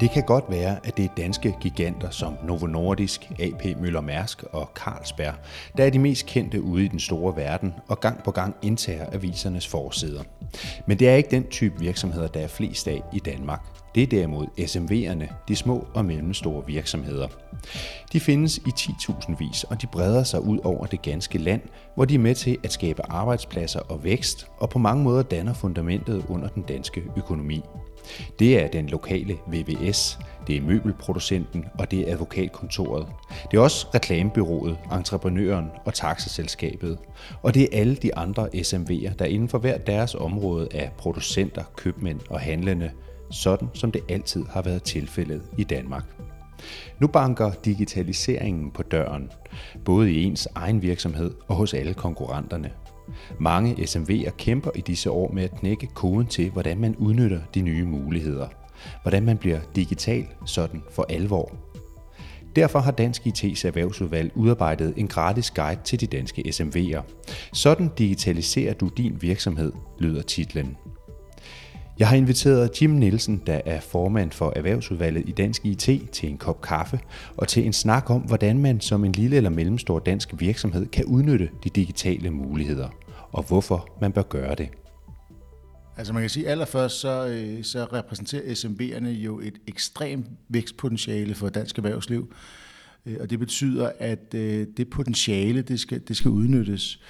Det kan godt være, at det er danske giganter som Novo Nordisk, AP Møller Mærsk og Carlsberg, der er de mest kendte ude i den store verden og gang på gang indtager avisernes forsider. Men det er ikke den type virksomheder, der er flest af i Danmark. Det er derimod SMV'erne, de små og mellemstore virksomheder. De findes i 10.000 vis, og de breder sig ud over det ganske land, hvor de er med til at skabe arbejdspladser og vækst, og på mange måder danner fundamentet under den danske økonomi. Det er den lokale VVS, det er møbelproducenten og det er advokatkontoret. Det er også reklamebyrået, entreprenøren og taxaselskabet. Og det er alle de andre SMV'er, der inden for hver deres område er producenter, købmænd og handlende, sådan som det altid har været tilfældet i Danmark. Nu banker digitaliseringen på døren, både i ens egen virksomhed og hos alle konkurrenterne. Mange SMV'er kæmper i disse år med at knække koden til, hvordan man udnytter de nye muligheder. Hvordan man bliver digital sådan for alvor. Derfor har Dansk IT's erhvervsudvalg udarbejdet en gratis guide til de danske SMV'er. Sådan digitaliserer du din virksomhed, lyder titlen. Jeg har inviteret Jim Nielsen, der er formand for erhvervsudvalget i Dansk IT, til en kop kaffe og til en snak om, hvordan man som en lille eller mellemstor dansk virksomhed kan udnytte de digitale muligheder, og hvorfor man bør gøre det. Altså man kan sige, at allerførst så, øh, så repræsenterer SMB'erne jo et ekstremt vækstpotentiale for dansk erhvervsliv. Øh, og det betyder, at øh, det potentiale, det skal, det skal udnyttes.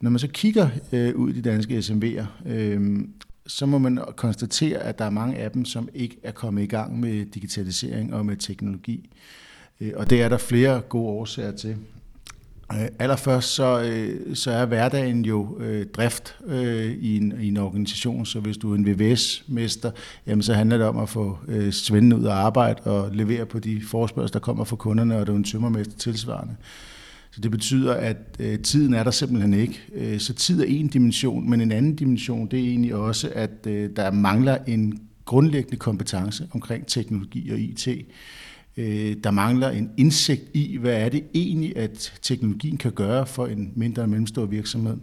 Når man så kigger ud i de danske SMB'er, så må man konstatere, at der er mange af dem, som ikke er kommet i gang med digitalisering og med teknologi. Øh, og det er der flere gode årsager til. Øh, allerførst så, øh, så er hverdagen jo drift i, en, i en organisation, så hvis du er en VVS-mester, jamen så handler det om at få svinden ud af arbejde og levere på de forspørgsel, der kommer fra kunderne, og du er en tømmermester tilsvarende. Så det betyder, at øh, tiden er der simpelthen ikke. Øh, så tid er en dimension, men en anden dimension, det er egentlig også, at øh, der mangler en grundlæggende kompetence omkring teknologi og IT. Øh, der mangler en indsigt i, hvad er det egentlig, at teknologien kan gøre for en mindre og mellemstor virksomhed.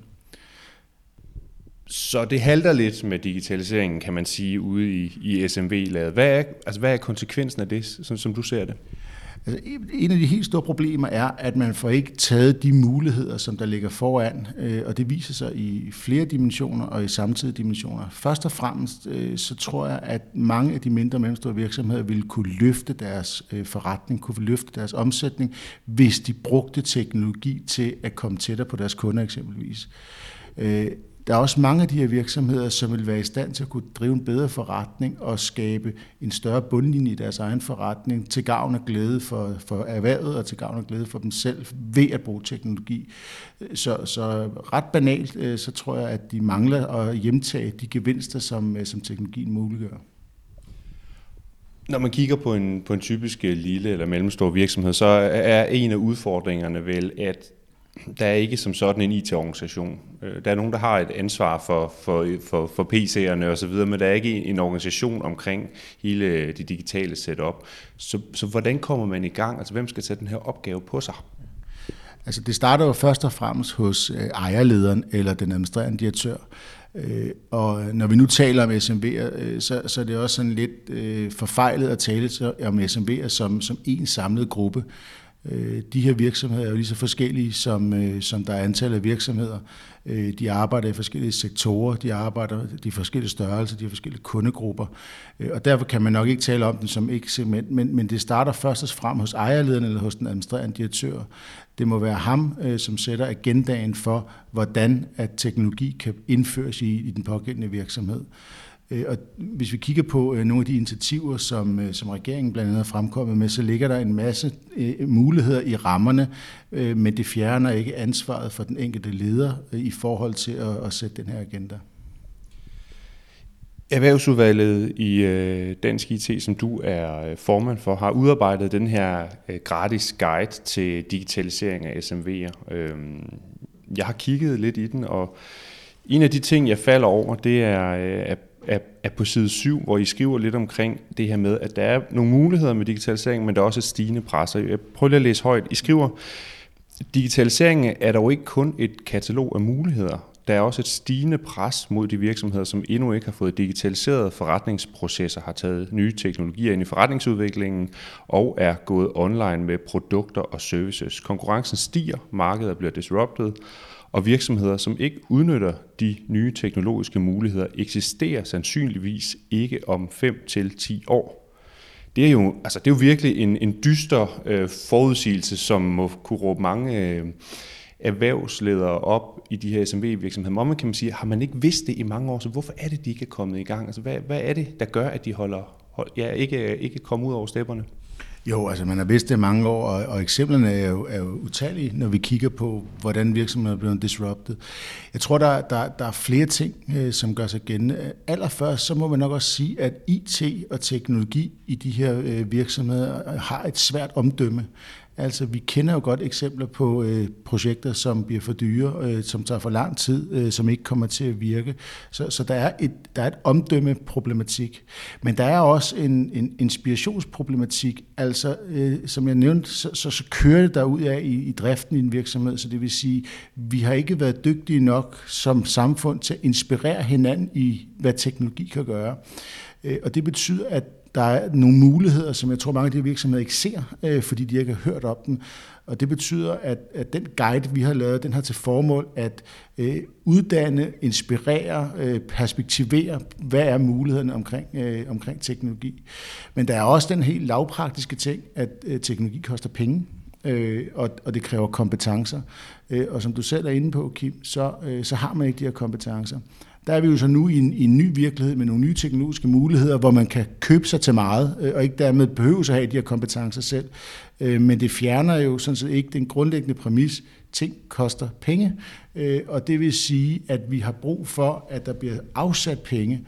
Så det halter lidt med digitaliseringen, kan man sige, ude i, i SMV-laget. Hvad er, altså, hvad er konsekvensen af det, som, som du ser det? Altså, en af de helt store problemer er, at man får ikke taget de muligheder, som der ligger foran, øh, og det viser sig i flere dimensioner og i samtidige dimensioner. Først og fremmest øh, så tror jeg, at mange af de mindre og mellemstore virksomheder ville kunne løfte deres øh, forretning, kunne løfte deres omsætning, hvis de brugte teknologi til at komme tættere på deres kunder eksempelvis. Øh, der er også mange af de her virksomheder, som vil være i stand til at kunne drive en bedre forretning og skabe en større bundlinje i deres egen forretning til gavn og glæde for, for erhvervet og til gavn og glæde for dem selv ved at bruge teknologi. Så, så ret banalt, øh, så tror jeg, at de mangler at hjemtage de gevinster, som, øh, som teknologien muliggør. Når man kigger på en, på en typisk øh, lille eller mellemstor virksomhed, så er en af udfordringerne vel, at der er ikke som sådan en IT-organisation. Øh, der er nogen, der har et ansvar for, for, for, for PC'erne osv., men der er ikke en organisation omkring hele det digitale setup. Så, så hvordan kommer man i gang? Altså hvem skal sætte den her opgave på sig? Altså det starter jo først og fremmest hos øh, ejerlederen eller den administrerende direktør. Øh, og øh, når vi nu taler om SMB'er, så, så er det også sådan lidt forfejlet at tale om SMB'er som, som en samlet gruppe. Øh, de her virksomheder er jo lige så forskellige, som, øh, som der er antallet af virksomheder. Øh, de arbejder i forskellige sektorer, de arbejder de forskellige størrelser, de har forskellige kundegrupper. Øh, og derfor kan man nok ikke tale om den som ikke segment, men, men det starter først og frem hos ejerlederen eller hos den administrerende direktør. Det må være ham, øh, som sætter agendaen for, hvordan at teknologi kan indføres i, i den pågældende virksomhed. Øh, og hvis vi kigger på øh, nogle af de initiativer, som, øh, som regeringen blandt andet har fremkommet med, så ligger der en masse muligheder i rammerne, men det fjerner ikke ansvaret for den enkelte leder i forhold til at, at sætte den her agenda. Erhvervsudvalget i Dansk IT, som du er formand for, har udarbejdet den her gratis guide til digitalisering af SMV'er. Øhm, jeg har kigget lidt i den, og en af de ting, jeg falder over, det er, at er, er på side 7, hvor I skriver lidt omkring det her med, at der er nogle muligheder med digitalisering, men der er også et stigende pres. Jeg prøver lige at læse højt. I skriver, digitaliseringen er dog ikke kun et katalog af muligheder. der er også et stigende pres mod de virksomheder, som endnu ikke har fået digitaliseret forretningsprocesser, har taget nye teknologier ind i forretningsudviklingen og er gået online med produkter og services. Konkurrencen stiger, markedet bliver disrupted, og virksomheder, som ikke udnytter de nye teknologiske muligheder, eksisterer sandsynligvis ikke om 5 til 10 år. Det er jo, altså det er jo virkelig en, en dyster øh, forudsigelse, som må kunne råbe mange øh, erhvervsledere op i de her SMV-virksomheder. Men man kan man sige, har man ikke vidst det i mange år, så hvorfor er det, de ikke er kommet i gang? Altså, hvad, hvad er det, der gør, at de holder, hold, ja, ikke, ikke kommer ud over stepperne? Jo, altså man har vidst det mange år, og, og eksemplerne er jo, er jo utallige, når vi kigger på, hvordan virksomheder er blevet disrupted. Jeg tror, der, der, der er flere ting, øh, som gør sig gældende. Allerførst, så må man nok også sige, at IT og teknologi i de her øh, virksomheder har et svært omdømme. Altså, vi kender jo godt eksempler på øh, projekter, som bliver for dyre, øh, som tager for lang tid, øh, som ikke kommer til at virke. Så, så der, er et, der er et omdømmeproblematik. Men der er også en, en inspirationsproblematik. Altså, øh, som jeg nævnte, så, så, så kører det derud af i, i driften i en virksomhed. Så det vil sige, vi har ikke været dygtige nok som samfund til at inspirere hinanden i, hvad teknologi kan gøre. Øh, og det betyder, at der er nogle muligheder, som jeg tror mange af de virksomheder ikke ser, øh, fordi de ikke har hørt om dem. Og det betyder, at, at den guide, vi har lavet, den har til formål at øh, uddanne, inspirere, øh, perspektivere, hvad er mulighederne omkring, øh, omkring teknologi. Men der er også den helt lavpraktiske ting, at øh, teknologi koster penge. Øh, og, og det kræver kompetencer. Øh, og som du selv er inde på, Kim, så, øh, så har man ikke de her kompetencer. Der er vi jo så nu i en, i en ny virkelighed med nogle nye teknologiske muligheder, hvor man kan købe sig til meget, øh, og ikke dermed behøve at have de her kompetencer selv. Øh, men det fjerner jo sådan set ikke den grundlæggende præmis, ting koster penge, øh, og det vil sige, at vi har brug for, at der bliver afsat penge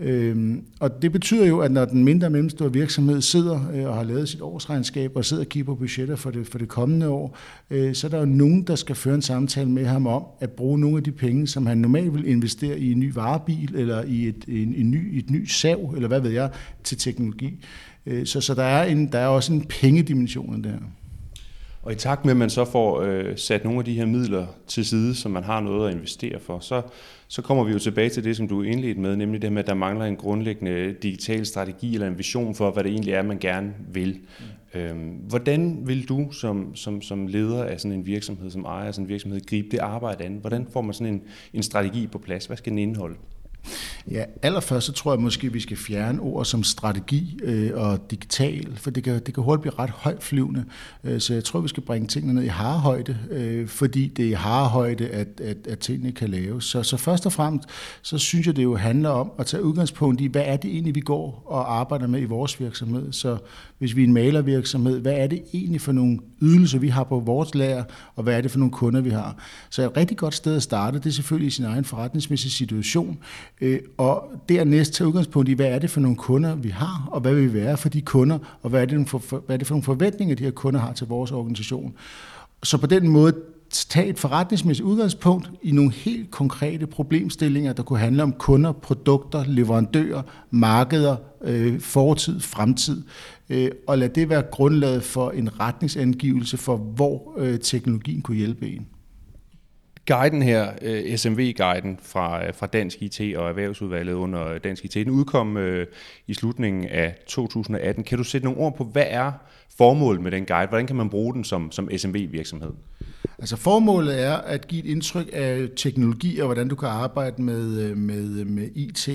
Øhm, og det betyder jo, at når den mindre og mellemstore virksomhed sidder øh, og har lavet sit årsregnskab og sidder og kigger på budgetter for det, for det kommende år, øh, så er der jo nogen, der skal føre en samtale med ham om at bruge nogle af de penge, som han normalt vil investere i en ny varebil eller i et, en, en ny, et ny sav, eller hvad ved jeg, til teknologi. Øh, så, så der, er en, der er også en pengedimension der. Og i takt med, at man så får øh, sat nogle af de her midler til side, som man har noget at investere for, så, så kommer vi jo tilbage til det, som du indledte med, nemlig det med, at der mangler en grundlæggende digital strategi eller en vision for, hvad det egentlig er, man gerne vil. Mm. Øhm, hvordan vil du som, som, som leder af sådan en virksomhed, som ejer sådan en virksomhed, gribe det arbejde an? Hvordan får man sådan en, en strategi på plads? Hvad skal den indeholde? Ja, allerførst så tror jeg måske, at vi skal fjerne ord som strategi øh, og digital, for det kan, det kan hurtigt blive ret højtflyvende. Øh, så jeg tror, vi skal bringe tingene ned i harehøjde, øh, fordi det er i harehøjde, at, at, at tingene kan laves. Så, så først og fremmest, så synes jeg, det jo handler om at tage udgangspunkt i, hvad er det egentlig, vi går og arbejder med i vores virksomhed. Så hvis vi er en malervirksomhed, hvad er det egentlig for nogle ydelser, vi har på vores lager, og hvad er det for nogle kunder, vi har. Så et rigtig godt sted at starte, det er selvfølgelig i sin egen forretningsmæssige situation, øh, og dernæst tage udgangspunkt i, hvad er det for nogle kunder, vi har, og hvad vil vi være for de kunder, og hvad er det for, hvad er det for nogle forventninger, de her kunder har til vores organisation. Så på den måde tage et forretningsmæssigt udgangspunkt i nogle helt konkrete problemstillinger, der kunne handle om kunder, produkter, leverandører, markeder, øh, fortid, fremtid, øh, og lad det være grundlaget for en retningsangivelse for, hvor øh, teknologien kunne hjælpe en. Guiden her, øh, SMV-guiden fra, øh, fra Dansk IT og Erhvervsudvalget under Dansk IT, den udkom øh, i slutningen af 2018. Kan du sætte nogle ord på, hvad er formålet med den guide? Hvordan kan man bruge den som, som SMV-virksomhed? Altså formålet er at give et indtryk af teknologi og hvordan du kan arbejde med, øh, med, øh, med IT.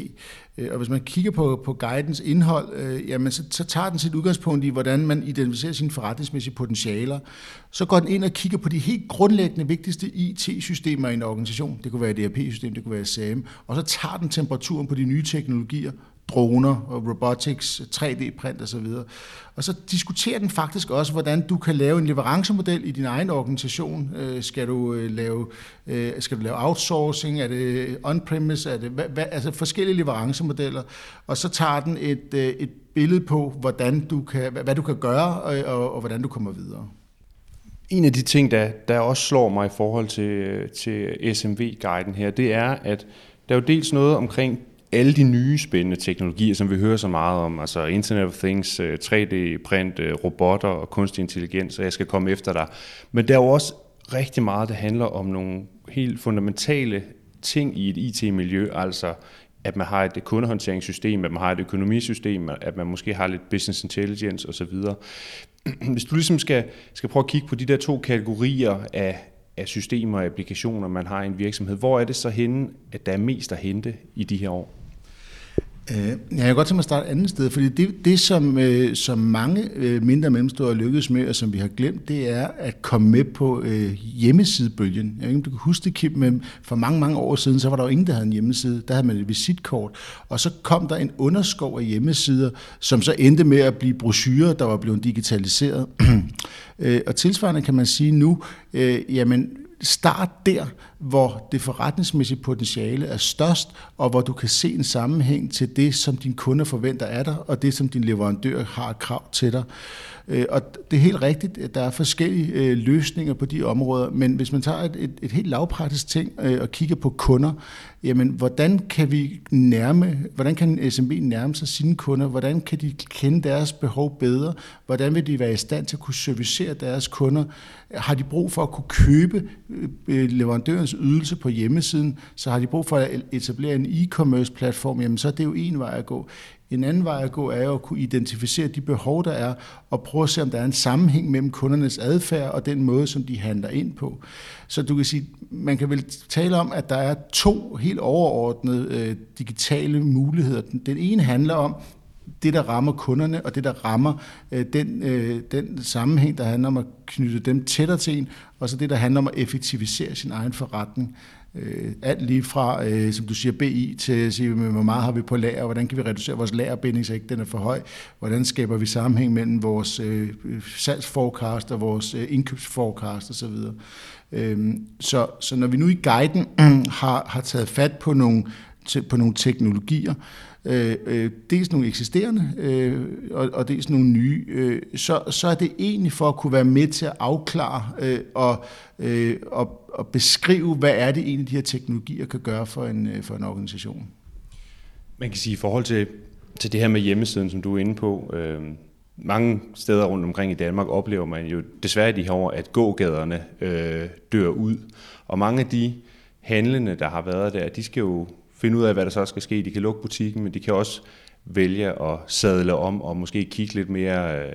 Øh, og hvis man kigger på, på guidens indhold, øh, jamen så, så tager den sit udgangspunkt i, hvordan man identificerer sine forretningsmæssige potentialer. Så går den ind og kigger på de helt grundlæggende vigtigste IT-systemer i en organisation. Det kunne være et ERP-system, det kunne være SAM. Og så tager den temperaturen på de nye teknologier, droner og robotics, 3D-print osv. Og så diskuterer den faktisk også, hvordan du kan lave en leverancemodel i din egen organisation. Øh, skal du øh, lave øh, skal du lave outsourcing? Er det on-premise? Er det, hvad, altså forskellige leverancemodeller. Og så tager den et, øh, et billede på, hvordan du kan, hvad du kan gøre, og, og, og hvordan du kommer videre. En af de ting, der, der også slår mig i forhold til, til SMV-guiden her, det er, at der er jo dels noget omkring alle de nye spændende teknologier, som vi hører så meget om, altså Internet of Things, øh, 3D-print, øh, robotter og kunstig intelligens, og jeg skal komme efter dig. Men der er jo også rigtig meget, der handler om nogle helt fundamentale ting i et IT-miljø, altså at man har et kundehåndteringssystem, at man har et økonomisystem, at man måske har lidt business intelligence osv. Hvis du ligesom skal, skal prøve at kigge på de der to kategorier af, af systemer og applikationer, man har i en virksomhed, hvor er det så henne, at der er mest at hente i de her år? Øh, jeg kan godt tænke mig at starte et andet sted, fordi det, det som, øh, som mange øh, mindre og mellemstore lykkedes med, og som vi har glemt, det er at komme med på øh, hjemmesidebølgen. Jeg ved ikke, om du kan huske det, Kim, men for mange, mange år siden, så var der jo ingen, der havde en hjemmeside. Der havde man et visitkort, og så kom der en underskov af hjemmesider, som så endte med at blive brochurer, der var blevet digitaliseret. Øh, og tilsvarende kan man sige nu, øh, jamen start der, hvor det forretningsmæssige potentiale er størst, og hvor du kan se en sammenhæng til det, som din kunder forventer af dig, og det, som din leverandør har krav til dig. Øh, og det er helt rigtigt, at der er forskellige øh, løsninger på de områder, men hvis man tager et, et, et helt lavpraktisk ting øh, og kigger på kunder, jamen hvordan kan vi nærme, hvordan kan SMB nærme sig sine kunder, hvordan kan de kende deres behov bedre, hvordan vil de være i stand til at kunne servicere deres kunder, har de brug for at kunne købe øh, leverandørens ydelse på hjemmesiden, så har de brug for at etablere en e-commerce platform, jamen så er det jo en vej at gå. En anden vej at gå er jo at kunne identificere de behov, der er, og prøve at se, om der er en sammenhæng mellem kundernes adfærd og den måde, som de handler ind på. Så du kan sige, man kan vel tale om, at der er to helt overordnede øh, digitale muligheder. Den ene handler om, det, der rammer kunderne, og det, der rammer øh, den, øh, den sammenhæng, der handler om at knytte dem tættere til en, og så det, der handler om at effektivisere sin egen forretning. Øh, alt lige fra, øh, som du siger, BI til at sige, hvor meget har vi på lager, hvordan kan vi reducere vores lagerbinding, så ikke den er for høj, hvordan skaber vi sammenhæng mellem vores øh, salgsforecast og vores øh, indkøbsforecast osv. Øh, så, så når vi nu i guiden har, har taget fat på nogle, på nogle teknologier, øh, Øh, øh, dels nogle eksisterende øh, og, og dels nogle nye, øh, så, så er det egentlig for at kunne være med til at afklare øh, og, øh, og, og beskrive, hvad er det egentlig, de her teknologier kan gøre for en, øh, for en organisation. Man kan sige i forhold til, til det her med hjemmesiden, som du er inde på, øh, mange steder rundt omkring i Danmark oplever man jo desværre de her år, at gågaderne øh, dør ud. Og mange af de handlende, der har været der, de skal jo finde ud af, hvad der så skal ske. De kan lukke butikken, men de kan også vælge at sadle om og måske kigge lidt mere øh,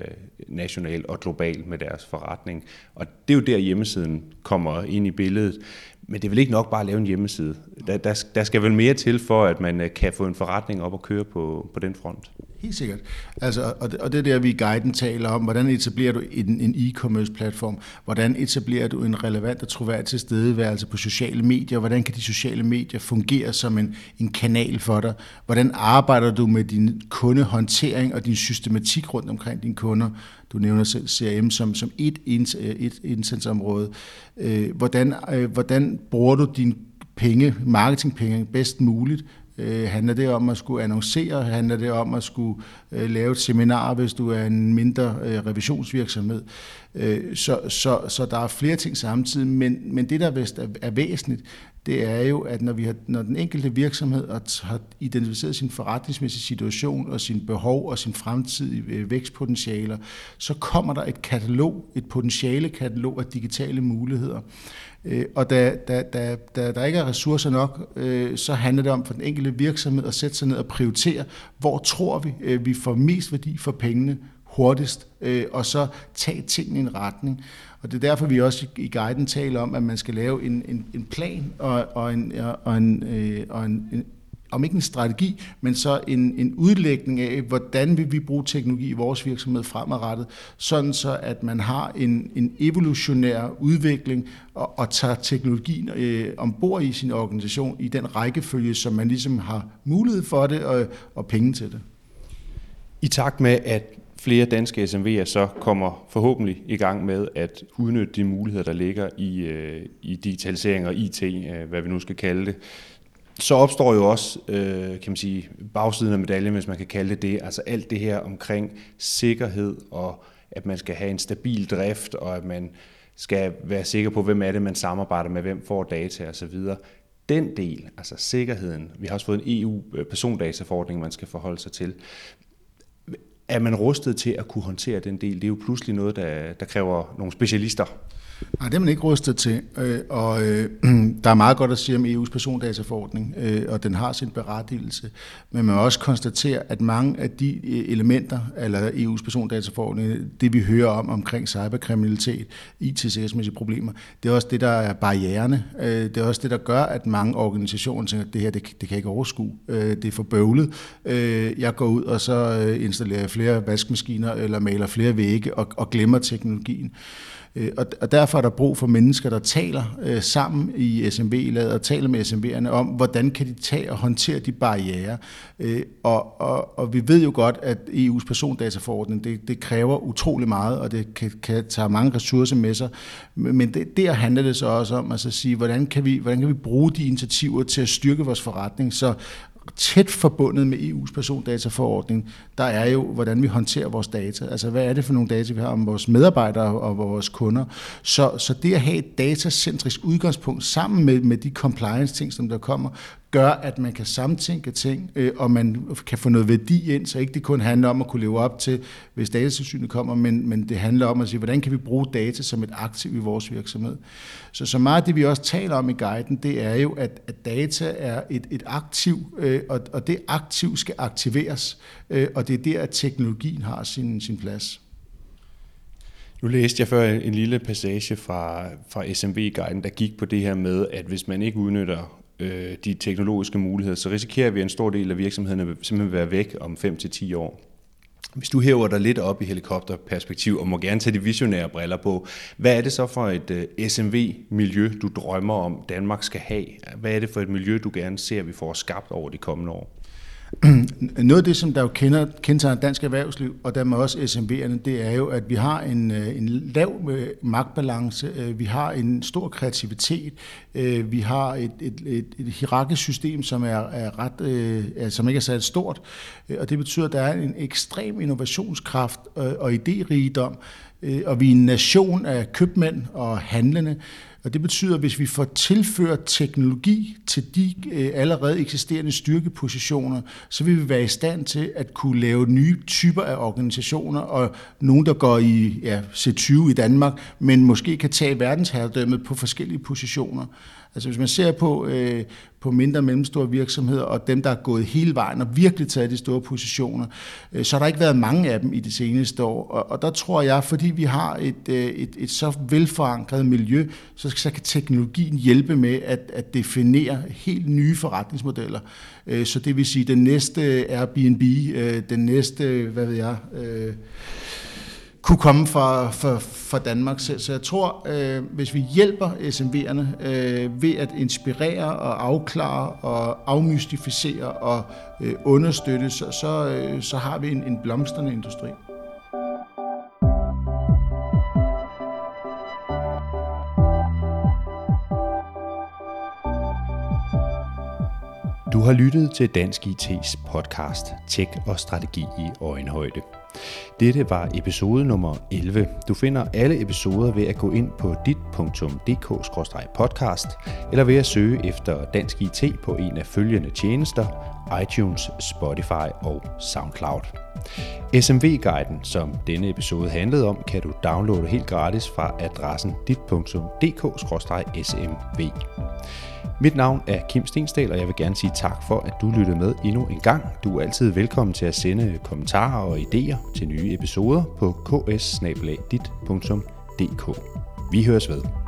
nationalt og globalt med deres forretning. Og det er jo der hjemmesiden kommer ind i billedet. Men det er vel ikke nok bare at lave en hjemmeside. Der, der, der skal vel mere til for, at man øh, kan få en forretning op og køre på, på den front. Helt sikkert. Altså, og, det, og det er der, vi i guiden taler om, hvordan etablerer du en, en e-commerce platform? Hvordan etablerer du en relevant og troværdig tilstedeværelse på sociale medier? Hvordan kan de sociale medier fungere som en, en kanal for dig? Hvordan arbejder du med din kundehåndtering og din systematik rundt omkring dine kunder? Du nævner selv CRM som, som et, øh, et indsatsområde. Øh, hvordan, øh, hvordan bruger du dine penge, marketingpenge bedst muligt? Øh, handler det om at skulle annoncere? Handler det om at skulle øh, lave et seminar, hvis du er en mindre øh, revisionsvirksomhed? Øh, så, så, så der er flere ting samtidig, men, men det, der vist er, er væsentligt, det er jo, at når, vi har, når den enkelte virksomhed har identificeret sin forretningsmæssige situation og sin behov og sin fremtidige øh, vækstpotentialer, så kommer der et katalog, et potentiale katalog af digitale muligheder. Øh, og da, da, da, da der ikke er ressourcer nok, øh, så handler det om for den enkelte virksomhed at sætte sig ned og prioritere, hvor tror vi, vi får mest værdi for pengene hurtigst, øh, og så tage tingene i en retning. Og det er derfor, vi også i guiden taler om, at man skal lave en, en, en plan og, og, en, og, en, øh, og en, en, om ikke en strategi, men så en, en udlægning af, hvordan vil vi bruge teknologi i vores virksomhed fremadrettet, sådan så at man har en, en evolutionær udvikling og, og tager teknologien øh, ombord i sin organisation i den rækkefølge, som man ligesom har mulighed for det og, og penge til det. I takt med, at flere danske SMV'er så kommer forhåbentlig i gang med at udnytte de muligheder, der ligger i, øh, i digitalisering og IT, øh, hvad vi nu skal kalde det. Så opstår jo også, øh, kan man sige, bagsiden af medaljen, hvis man kan kalde det det, altså alt det her omkring sikkerhed og at man skal have en stabil drift, og at man skal være sikker på, hvem er det, man samarbejder med, hvem får data osv. Den del, altså sikkerheden, vi har også fået en EU-persondataforordning, øh, man skal forholde sig til er man rustet til at kunne håndtere den del? Det er jo pludselig noget, der, der kræver nogle specialister. Nej, det er man ikke rustet til, øh, og øh, der er meget godt at sige om EU's persondataforordning, øh, og den har sin berettigelse, men man må også konstatere, at mange af de øh, elementer, eller EU's persondataforordning, det vi hører om omkring cyberkriminalitet, IT-sikkerhedsmæssige problemer, det er også det, der er barriererne. Øh, det er også det, der gør, at mange organisationer tænker, at det her, det, det kan ikke overskue. Øh, det er for bøvlet. Jeg går ud, og så installerer jeg flere vaskemaskiner, eller maler flere vægge, og, og glemmer teknologien. Øh, og derfor er der brug for mennesker, der taler øh, sammen i SMB-laget og taler med SMB'erne om, hvordan kan de tage og håndtere de barriere. Øh, og, og, og vi ved jo godt, at EU's persondataforordning, det, det kræver utrolig meget, og det kan, kan tage mange ressourcer med sig. Men det, der handler det så også om altså at sige, hvordan kan, vi, hvordan kan vi bruge de initiativer til at styrke vores forretning, så tæt forbundet med EU's persondataforordning, der er jo, hvordan vi håndterer vores data. Altså, hvad er det for nogle data, vi har om vores medarbejdere og vores kunder? Så, så det at have et datacentrisk udgangspunkt sammen med, med de compliance-ting, som der kommer, gør, at man kan samtænke ting, øh, og man kan få noget værdi ind, så ikke det kun handler om at kunne leve op til, hvis datatilsynet kommer, men, men det handler om at sige, hvordan kan vi bruge data som et aktiv i vores virksomhed. Så så meget af det, vi også taler om i guiden, det er jo, at, at data er et, et aktiv, øh, og, og det aktiv skal aktiveres, øh, og det er der, at teknologien har sin, sin plads. Nu læste jeg før en lille passage fra, fra SMV-guiden, der gik på det her med, at hvis man ikke udnytter øh, de teknologiske muligheder, så risikerer vi, at en stor del af virksomhederne vil simpelthen være væk om 5-10 år. Hvis du hæver dig lidt op i helikopterperspektiv og må gerne tage de visionære briller på, hvad er det så for et øh, SMV-miljø, du drømmer om, Danmark skal have? Hvad er det for et miljø, du gerne ser, vi får skabt over de kommende år? Noget af det, som der jo kender, kendetegner dansk erhvervsliv, og dermed også SMV'erne, det er jo, at vi har en, øh, en lav øh, magtbalance, øh, vi har en stor kreativitet, vi har et, et, et, et hierarkisk system, som er, er ret, altså, som ikke er særligt stort, og det betyder, at der er en ekstrem innovationskraft og idérigdom, og vi er en nation af købmænd og handlende, og det betyder, at hvis vi får tilført teknologi til de øh, allerede eksisterende styrkepositioner, så vil vi være i stand til at kunne lave nye typer af organisationer, og nogen, der går i ja, C20 i Danmark, men måske kan tage verdensherredømmet på forskellige positioner. Altså hvis man ser på, øh, på mindre og mellemstore virksomheder, og dem, der er gået hele vejen og virkelig taget de store positioner, øh, så har der ikke været mange af dem i de seneste år. Og, og der tror jeg, fordi vi har et, øh, et, et så velforankret miljø, så, så kan teknologien hjælpe med at, at definere helt nye forretningsmodeller. Øh, så det vil sige, den næste Airbnb, øh, den næste, hvad ved jeg... Øh, kunne komme fra, fra, fra Danmark. Så, så jeg tror, øh, hvis vi hjælper SMV'erne øh, ved at inspirere og afklare og afmystificere og øh, understøtte, så, så, øh, så har vi en, en blomstrende industri. Du har lyttet til Dansk IT's podcast Tech og Strategi i Øjenhøjde. Dette var episode nummer 11. Du finder alle episoder ved at gå ind på dit.dk-podcast eller ved at søge efter Dansk IT på en af følgende tjenester iTunes, Spotify og SoundCloud. SMV-guiden, som denne episode handlede om, kan du downloade helt gratis fra adressen dit.dk-smv. Mit navn er Kim Stensdal, og jeg vil gerne sige tak for, at du lyttede med endnu en gang. Du er altid velkommen til at sende kommentarer og idéer til nye episoder på ks Vi høres ved.